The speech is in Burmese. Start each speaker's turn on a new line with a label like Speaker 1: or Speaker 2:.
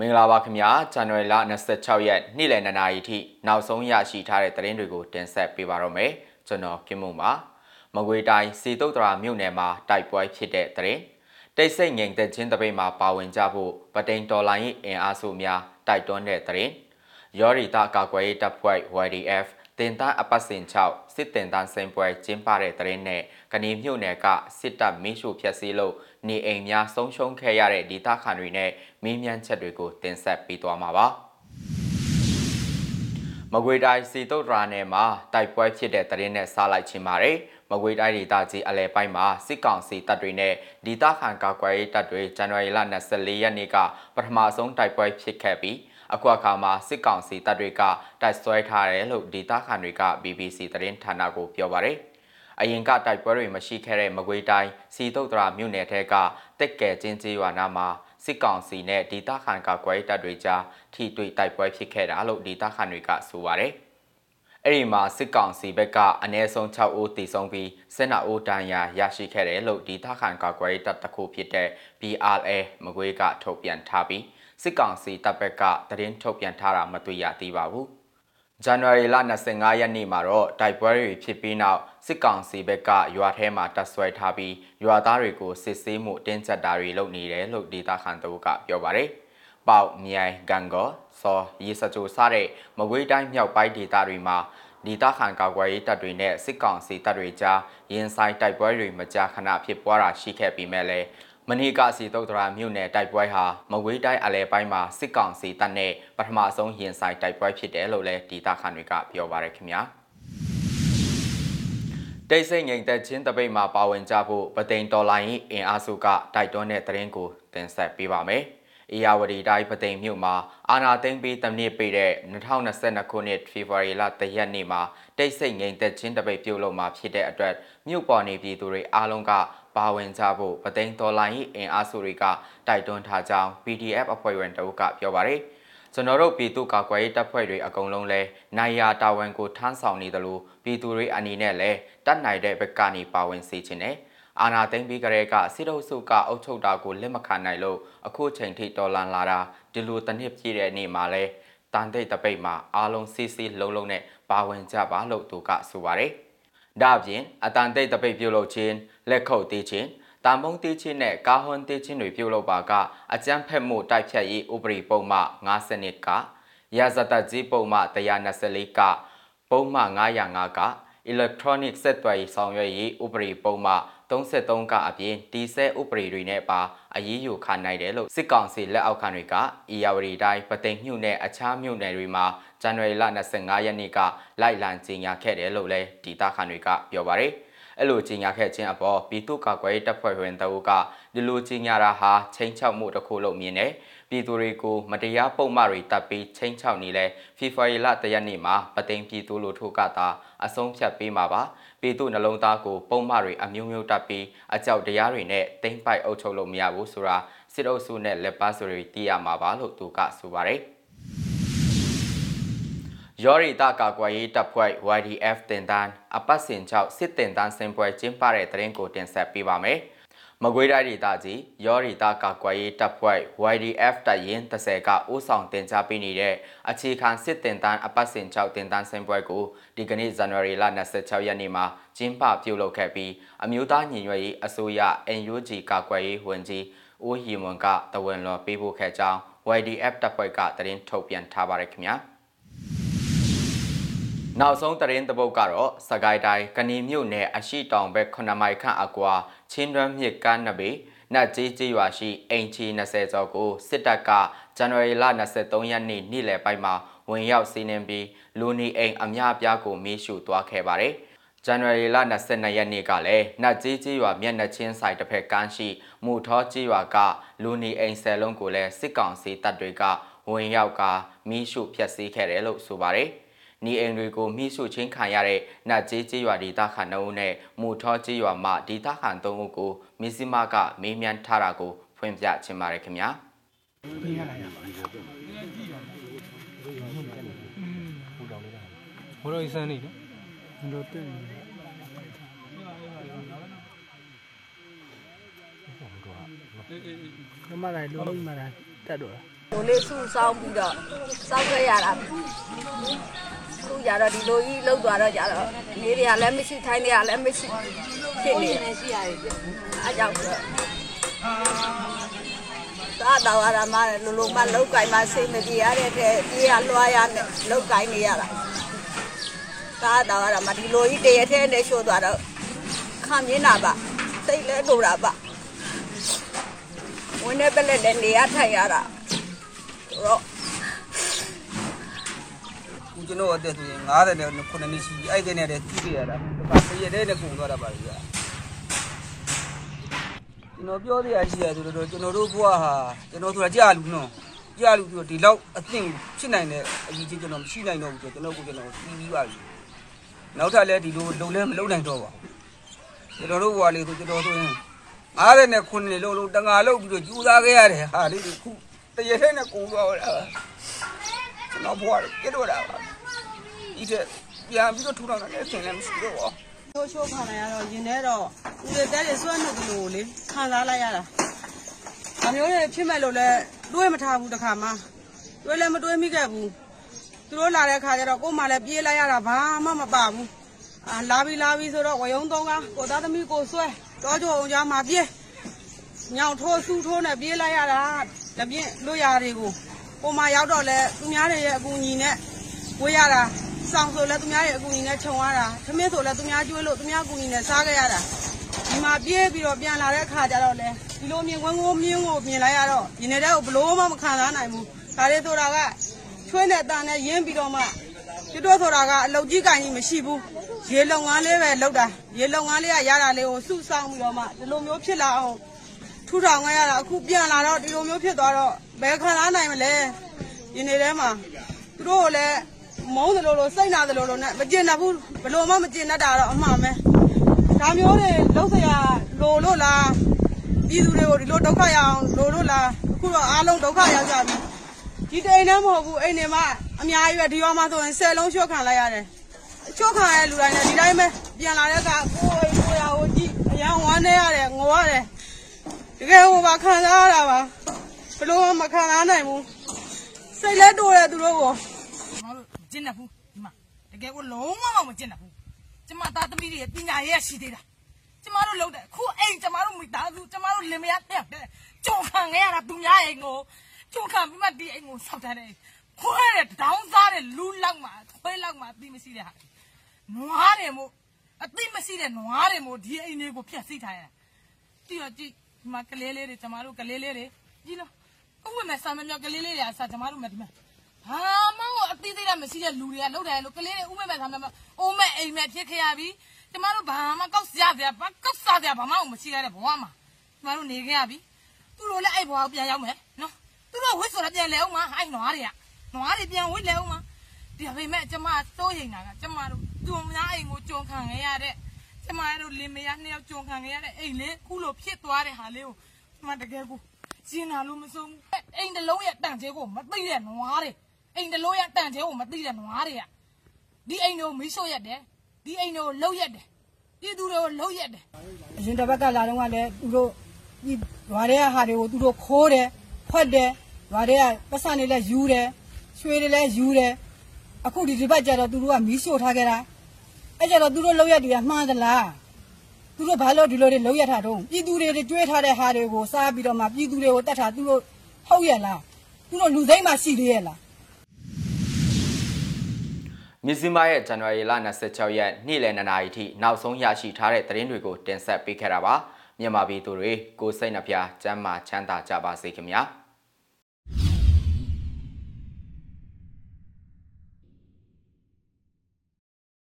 Speaker 1: မင်္ဂလာပါခင်ဗျာဇန်နဝါရီလ26ရက်နေ့လယ်2နာရီထိနောက်ဆုံးရရှိထားတဲ့သတင်းတွေကိုတင်ဆက်ပေးပါတော့မယ်ကျွန်တော် kim mong ပါမကွေတိုင်းစီတုတ်တရာမြို့နယ်မှာတိုက်ပွဲဖြစ်တဲ့သတင်းတိတ်ဆိတ်ငြိမ်သက်ခြင်းတပိတ်မှာပါဝင်ကြဖို့ပတိန်တော်လိုင်းအင်အားစုများတိုက်တွန်းတဲ့သတင်းရော်ရီတာကာကွယ်ရေးတပ်ဖွဲ့ YDF တင်သားအပတ်စဉ်6စစ်တင်တန်းစင်ပွဲကျင်းပတဲ့တဲ့နဲ့ကဏီမြို့နယ်ကစစ်တပ်မင်းရှို့ဖျက်ဆီးလို့ နေအိမ်များဆုံးရှုံးခဲ့ရတဲ့ဒေသခံတွေနဲ့မင်းမြန်းချက်တွေကိုတင်ဆက်ပေးသွားမှာပါမကွေတိုင်းစီတုတ်ရာနယ်မှာတိုက်ပွဲဖြစ်တဲ့တဲ့နဲ့စားလိုက်ခြင်းပါတယ်မကွေတိုင်းဒေသကြီးအလဲပိုင်းမှာစစ်ကောင်စီတပ်တွေနဲ့ဒေသခံကာကွယ်ရေးတပ်တွေဇန်နဝါရီလ24ရက်နေ့ကပထမဆုံးတိုက်ပွဲဖြစ်ခဲ့ပြီးအခုအခါမှာစစ်ကောင်စီတပ်တွေကတိုက်ဆွဲထားတယ်လို့ဒေသခံတွေက BBC သတင်းဌာနကိုပြောပါတယ်။ အရင်ကတိုက်ပွဲတွေမရှိခဲ့တဲ့မကွေးတိုင်းစီတုတ်တရာမြို့နယ်ထဲကတက်ကဲချင်းကြီးရွာနာမှာစစ်ကောင်စီနဲ့ဒေသခံကကွယ်တပ်တွေကြားထိတွေ့တိုက်ပွဲဖြစ်ခဲ့တာလို့ဒေသခံတွေကဆိုပါတယ်။အဲ့ဒီမှာစစ်ကောင်စီဘက်ကအနည်းဆုံး6ဦးတိဆုံးပြီး12ဦးဒဏ်ရာရရှိခဲ့တယ်လို့ဒေသခံကကွယ်တပ်တစ်ခုဖြစ်တဲ့ BRA မကွေးကထုတ်ပြန်ထားပြီးစစ်ကောင်စီတပ်ဘက်ကသတင်းထုတ်ပြန်ထားတာမတွေ့ရသေးပါဘူး။ ဇန်နဝါရီလ25ရက်နေ့မှာတော့တိုက်ပွဲတွေဖြစ်ပြီးနောက်စစ်ကောင်စီဘက်ကရွာထဲမှာတပ်ဆွဲထားပြီးရွာသားတွေကိုစစ်ဆေးမှုတင်းကျပ်တာတွေလုပ်နေတယ်လို့ဒေသခံတို့ကပြောပါတယ်။ပေါက်မြိုင်ဂန်ကောစောရေစကြိုစတဲ့မကွေးတိုင်းမြောက်ပိုင်းဒေသတွေမှာဒေသခံကာကွယ်ရေးတပ်တွေနဲ့စစ်ကောင်စီတပ်တွေကြားရင်ဆိုင်တိုက်ပွဲတွေမကြာခဏဖြစ်ပွားတာရှိခဲ့ပြီးမဲ့လည်း မနီကစီတုတ်တရာမြို့နယ်တိုက်ပွဲဟာမဝေးတိုင်းအလဲပိုင်းမှာစစ်ကောင်စီတပ်နဲ့ပထမဆုံးရင်ဆိုင်တိုက်ပွဲဖြစ်တယ်လို့လည်းဒေသခံတွေကပြောပါရခင်ဗျာတိတ်ဆိတ်ငိမ်သက်ခြင်းတပိတ်မှာပါဝင်ကြဖို့ပသိမ်တော်လိုင်းအင်အားစုကတိုက်တွန်းတဲ့သတင်းကိုတင်ဆက်ပေးပါမယ်။အေယာဝတီတိုင်းပသိမ်မြို့မှာအာနာသိမ့်ပြီးတနစ်ပေးတဲ့2022ခုနှစ်ဖေဖော်ဝါရီလ3ရက်နေ့မှာတိတ်ဆိတ်ငိမ်သက်ခြင်းတပိတ်ပြုလုပ်မှာဖြစ်တဲ့အတွက်မြို့ပေါ်နေပြည်သူတွေအားလုံးက ပါဝင်ကြဖို့ပသိမ်တော်လိုင်းအင်အားစုတွေကတိုက်တွန်းထားကြောင်း PDF အဖွဲ့ဝင်တအုပ်ကပြောပါတယ်။ကျွန်တော်တို့ပြည်သူ့ကာကွယ်ရေးတပ်ဖွဲ့တွေအကုန်လုံးလဲနိုင်ရာတာဝန်ကိုထမ်းဆောင်နေသလိုပြည်သူတွေအနေနဲ့လဲတတ်နိုင်တဲ့ဘက်ကနေပါဝင်စေချင်တယ်။အာနာသိမ့်ပြီးကြတဲ့ကစစ်တုပ်စုကအုပ်ချုပ်တာကိုလက်မခံနိုင်လို့အခုချိန်ထိတော်လန်လာတာဒီလိုတစ်နှစ်ပြည့်တဲ့နေ့မှာလဲတန်တိတ်တပိတ်မှာအားလုံးစီစီလုံးလုံးနဲ့ပါဝင်ကြပါလို့သူကဆိုပါတယ်။ ဒါ့အပြင်အတန်တိတ်တပိတ်ပြုတ်လုပ်ခြင်းလက်ခုပ်တီးခြင်းတာမုံတီးခြင်းနဲ့ကာဟွန်တီးခြင်းတွေပြုလုပ်ပါကအကြမ်းဖက်မှုတိုက်ဖြတ်ရေးဥပဒေပုံမှ52ကရာဇသက်ကြီးပုံမှ124ကပုံမှ905က electronic ဆက်သွယ်ရေးဆောင်ရွက်ရေးဥပဒေပုံမှ 33ကအပြင်တီဆဲဥပဒေတွေနဲ့ပါအရေးယူခံနိုင်တယ်လို့စစ်ကောင်စီလက်အောက်ခံတွေကအေယာဝတီတိုင်းပသိမ်မြို့နယ်အခြားမြို့နယ်တွေမှာဇန်နဝါရီလ25ရက်နေ့ကလိုက်လံကြေညာခဲ့တယ်လို့လည်းဒေတာခန်တွေကပြောပါရယ် အဲ့လိုကြီးညာခဲ့ခြင်းအပေါ်ပြည်သူ့ကာကွယ်ရေးတပ်ဖွဲ့ဝင်တအုပ်ကဒီလိုကြီးညာတာဟာချိန်ချောက်မှုတစ်ခုလို့မြင်တယ်ပြည်သူတွေကိုမတရားပုံမှန်တွေတပ်ပြီးချိန်ချောက်နေလဲဖီဖော်ရီလတရက်နေ့မှာပသိမ်ပြည်သူလူထုကသာအဆုံးဖြတ်ပေးမှာပါပြည်သူနှလုံးသားကိုပုံမှန်တွေအမျိုးမျိုးတပ်ပြီးအကြောက်တရားတွေနဲ့တိမ့်ပိုက်အုပ်ချုပ်လို့မရဘူးဆိုတာစစ်အုပ်စုနဲ့လက်ပါဆိုတွေသိရမှာပါလို့သူကဆိုပါတယ် ယောရီတာကာကွယ်ရေးတပ်ဖွဲ့ YDF တင်တန်းအပတ်စဉ်6စစ်တင်တန်းစင်ပွဲကျင်းပတဲ့တရင်ကိုတင်ဆက်ပေးပါမယ်။မကွေးတိုင်းဒေသကြီးယောရီတာကာကွယ်ရေးတပ်ဖွဲ့ YDF တပ်ရင်း30ကဦးဆောင်တင်ကြားပေးနေတဲ့အခြေခံစစ်တင်တန်းအပတ်စဉ်6တင်တန်းစင်ပွဲကိုဒီကနေ့ဇန်နဝါရီလ26ရက်နေ့မှာကျင်းပပြုလုပ်ခဲ့ပြီးအမျိုးသားညီညွတ်ရေးအစိုးရ NUG ကာကွယ်ရေးဝန်ကြီးဦးဟီမွန်ကတဝန်လွန်ပေးပို့ခဲ့ကြောင်း YDF တပ်ဖွဲ့ကသတင်းထုတ်ပြန်ထားပါတယ်ခင်ဗျာ။ နောက်ဆုံးသတင်းတပုတ်ကတော့စကိုင်းတိုင်းကဏီမြို့နယ်အရှိတောင်ဘက်9မိုင်ခန့်အကွာချင်းတွန်းမြစ်ကမ်းနဘေနတ်ကြီးကြီးရွာရှိအိမ်ချီ20ကျော်ကိုစစ်တပ်ကဇန်နဝါရီလ23ရက်နေ့နေ့လယ်ပိုင်းမှာဝင်ရောက်စီးနင်းပြီးလူနေအိမ်အများအပြားကိုမီးရှို့သွားခဲ့ပါတယ်။ဇန်နဝါရီလ22ရက်နေ့ကလည်းနတ်ကြီးကြီးရွာမျက်နှာချင်းဆိုင်တစ်ဖက်ကမ်းရှိမူထောကြီးရွာကလူနေအိမ်ဆယ်လုံးကိုလည်းစစ်ကောင်စီတပ်တွေကဝင်ရောက်ကမီးရှို့ဖျက်ဆီးခဲ့တယ်လို့ဆိုပါတယ်။ နေအိမ်တွေကိုမိရှုချင်းခံရတဲ့နတ်ကျေးကျေးရွာဒေသခံနှုံးနဲ့မူထောကျေးရွာမှဒေသခံ၃ဦးကိုမစ္စည်းမကမေးမြန်းထားတာကိုဖွင့်ပြချင်ပါတယ်ခင်ဗျာ
Speaker 2: ဘိုးတော်စန်းနေနော်
Speaker 3: တော့တဲ့
Speaker 2: ကမလိုက်လုံးမလာတက်တော့
Speaker 3: ကိုလေးစုဆောင်းပြီးတော့စောက်ခဲ့ရတာ ခုကြတော့ဒီလိုကြီးလောက်သွားတော့ကြတော့နေတွေကလည်းမရှိထိုင်းတွေကလည်းမရှိဖြစ်နေတယ်ရှိရတယ်အားကြောင့်ဆိုတော့သာတော်ရမှာလူလူမလောက်ကင်မစိတ်မပြေရတဲ့တဲ့ပြေးရလွှားရနဲ့လောက်ကင်နေရတာသာတော်ရမှာဒီလိုကြီးတရထဲနဲ့ရှိုးသွားတော့ခံမြင်တာပါစိတ်လဲတူတာပါဝင်နေပလက်တဲ့နေရထိုင်ရတာတော့
Speaker 4: ခု ကျွန်တော်အသက်ဆိုရင်90နဲ့9နှစ်ရှိပြီအဲ့ဒီနဲ့တည်းကြည့်ရတာတခါတရက်တည်းနဲ့ကုန်သွားတာပါလေကြာကျွန်တော်ပြောသေးရရှိရဆိုတော့ကျွန်တော်တို့ဘဝဟာကျွန်တော်ဆိုတာကြာလူနော်ကြာလူဆိုတော့ဒီလောက်အသင့်ဖြစ်နိုင်တဲ့အကြီးကြီးကျွန်တော်မရှိနိုင်တော့ဘူးဆိုကျွန်တော်ကိုကျွန်တော်ပြီးပြီးပါပြီနောက်ထပ်လည်းဒီလိုလုံလဲမလုံနိုင်တော့ပါဘူးကျွန်တော်တို့ဘဝလေးဆိုကျွန်တော်ဆိုရင်90နဲ့9နှစ်လုံးလုံးတငါလုံးပြီးတော့ကြိုးစားခဲ့ရတယ်ဟာလေးခုတရက်တည်းနဲ့ကုန်သွားတာကျွန်တော်ဘဝလေးကြည့်တော့တာပါ ဒီတဲ့ပြန်ပြီးတော့ထူထောင်တာလည်းအဆင်လည်းမရှိတော့ဘူး
Speaker 5: ချိုးချိုးခံရတော့ရင်ထဲတော့ဦးရဲ့တဲ့တွေစွန့်နေတယ်လို့လေခံစားလိုက်ရတာ။အမျိုးတွေဖြစ်မဲ့လို့လဲတွေးမထားဘူးတခါမှတွေးလည်းမတွေးမိခဲ့ဘူး။သူတို့လာတဲ့ခါကျတော့ကို့မှလည်းပြေးလိုက်ရတာဘာမှမပါဘူး။အာလာပြီလာပြီဆိုတော့ဝယုံသုံးကကိုသားသမီးကိုဆွဲတောကြုံအောင်ကြားမှာပြေးညောင်ထိုးဆူထိုးနဲ့ပြေးလိုက်ရတာတပြင်းလွတ်ရတွေကိုကိုမရောက်တော့လဲသူများတွေရဲ့အကူအညီနဲ့ဝေးရတာ စောင်းဆိုလဲသူများရဲ့အကူအညီနဲ့ခြုံရတာသမင်းဆိုလဲသူများကျွေးလို့သူများအကူအညီနဲ့စားခဲ့ရတာဒီမှာပြေးပြီးတော့ပြန်လာတဲ့ခါကျတော့လဲဒီလိုမြင်ဝန်းကိုမြင်းကိုမြင်လိုက်ရတော့ဒီနေ့တော့ဘလို့မှမခံစားနိုင်ဘူးဒါလေးဆိုတာကချွေးနဲ့တန်နဲ့ရင်းပြီးတော့မှကျွတ်တော့ဆိုတာကအလုတ်ကြီးကင်ကြီးမရှိဘူးရေလုံငန်းလေးပဲလောက်တာရေလုံငန်းလေးကရတာလေးကိုစုဆောင်းပြီးတော့မှဒီလိုမျိုးဖြစ်လာအောင်ထူထောင်ခဲ့ရတာအခုပြန်လာတော့ဒီလိုမျိုးဖြစ်သွားတော့ဘယ်ခံစားနိုင်မလဲဒီနေ့ထဲမှာသူတို့ကလည်း မုန်းတယ်လို့လို့စိတ်နာတယ်လို့လို့နဲ့မကျင်တတ်ဘူးဘလို့မှမကျင်တတ်တာတော့အမှန်ပဲဒါမျိုးတွေလုံးစရာလိုလို့လားပြည်သူတွေကိုဒီလိုဒုက္ခရအောင်လိုလို့လားအခုတော့အားလုံးဒုက္ခရောက်ကြပြီဒီတိမ်နဲ့မဟုတ်ဘူးအိမ်နေမှာအများကြီးပဲဒီရွာမှာဆိုရင်10လုံးရှော့ခံလိုက်ရတယ်ရှော့ခံရတဲ့လူတိုင်းလည်းဒီတိုင်းပဲပြန်လာတဲ့အခါကိုယ်အိမ်ကိုယ်ရာကိုကြည့်အရန်ဝမ်းနေရတယ်ငိုရတယ်တကယ်ဟိုပါခံစားရတာပါဘလို့မှမခံစားနိုင်ဘူးစိတ်လဲတိုးတယ်သူတို့ကို
Speaker 6: ကျမတို့ကျင့်တတ်ဘူးဒီမှာတကယ်ကိုလုံးဝမကျင့်တတ်ဘူးကျမသားသမီးတွေပညာရေးရှိသေးတာကျမတို့လုံးတယ်ခုအိမ်ကျမတို့မိသားစုကျမတို့လင်မယားတဲ့ကြုံခံခဲ့ရတာသူများအိမ်ကိုကြုံခံပြီးမှဒီအိမ်ကိုဆောက်ထားတယ်ခွဲတဲ့တောင်းစားတဲ့လူလောက်မှာခွဲလောက်မှာအသိမရှိတဲ့ဟာနွားတယ်မို့အသိမရှိတဲ့နွားတယ်မို့ဒီအိမ်တွေကိုဖျက်ဆီးထားရတာကြည့်တော့ကြည့်ဒီမှာကလေးလေးတွေကျမတို့ကလေးလေးတွေကြည့်နော်အခုမှဆာမမြောက်ကလေးလေးတွေအစားကျမတို့မှဒီမှာဟာမော င်အတိသေးတာမရှိတဲ့လူတွေကလောက်တယ်လို့ကလေးတွေဥမဲ့မဲ့ဆာမမြောက်အိုးမဲ့အိမ်မဲ့ဖြစ်ခဲ့ရပြီကျမတို့ဘာမှကောက်စရာစရာဘာကောက်စားစရာဘာမှမရှိရတဲ့ဘဝမှာကျမတို့နေခဲ့ရပြီသူတို့လည်းအဲ့ဘဝကိုပြန်ရောက်မယ်နော်သူတို့ဝစ်ဆိုတာပြန်လဲအောင်မအဲ့နွားတွေကနွားတွေပြန်ဝစ်လဲအောင်မဒီပေမဲ့ကျမစိုးရိမ်တာကကျမတို့ဂျုံများအိမ်ကိုဂျုံခံခဲ့ရတဲ့ကျမတို့လင်မယားနှစ်ယောက်ဂျုံခံခဲ့ရတဲ့အိမ်လေးခုလိုဖြစ်သွားတဲ့ဟာလေးကိုကျမတကယ်ကိုရှင်းလာလို့မဆုံးဘူးအိမ်တစ်လုံးရဲ့တန်ကျဲကိုမသိတဲ့နွားတွေ အိမ်တစ်လုံးရဲ့တန်ကျဲကိုမသိတဲ့နွားတွေကဒီအိမ်ကိုမိရှို့ရက်တယ်ဒီအိမ်ကိုလှုပ်ရက်တယ်ပြည်သူတွေကိုလှုပ်ရက်တယ်
Speaker 5: အရင်တစ်ပတ်ကလာတော့ကလည်းသူတို့ဒီရွာတွေကဟာတွေကိုသူတို့ခိုးတယ်ဖွက်တယ်ရွာတွေကပတ်စံတွေလည်းယူတယ်ရွှေတွေလည်းယူတယ်အခုဒီဒီဘက်ကျတော့သူတို့ကမီးရှို့ထားခဲ့တာအဲ့ကျတော့သူတို့လောက်ရက်တွေကမှားသလားသူတို့ဘာလို့ဒီလိုတွေလောက်ရက်ထားတော့ပြည်သူတွေတွေးထားတဲ့ဟာတွေကိုစားပြီးတော့မှပြည်သူတွေကိုတတ်ထားသူတို့ဟုတ်ရဲ့လားသူတို့လူစိမ့်မှရှိသေးရဲ့လား
Speaker 1: မြစည်းမရဲ့ဇန်နဝါရီလ26ရက်နေ့လယ်2နာရီထိနောက်ဆုံးရရှိထားတဲ့သတင်းတွေကိုတင်ဆက်ပေးခဲ့တာပါမြန်မာပြည်သူတွေကိုစိတ်နှပြချမ်းမာချမ်းသာကြပါစေခင်ဗျာ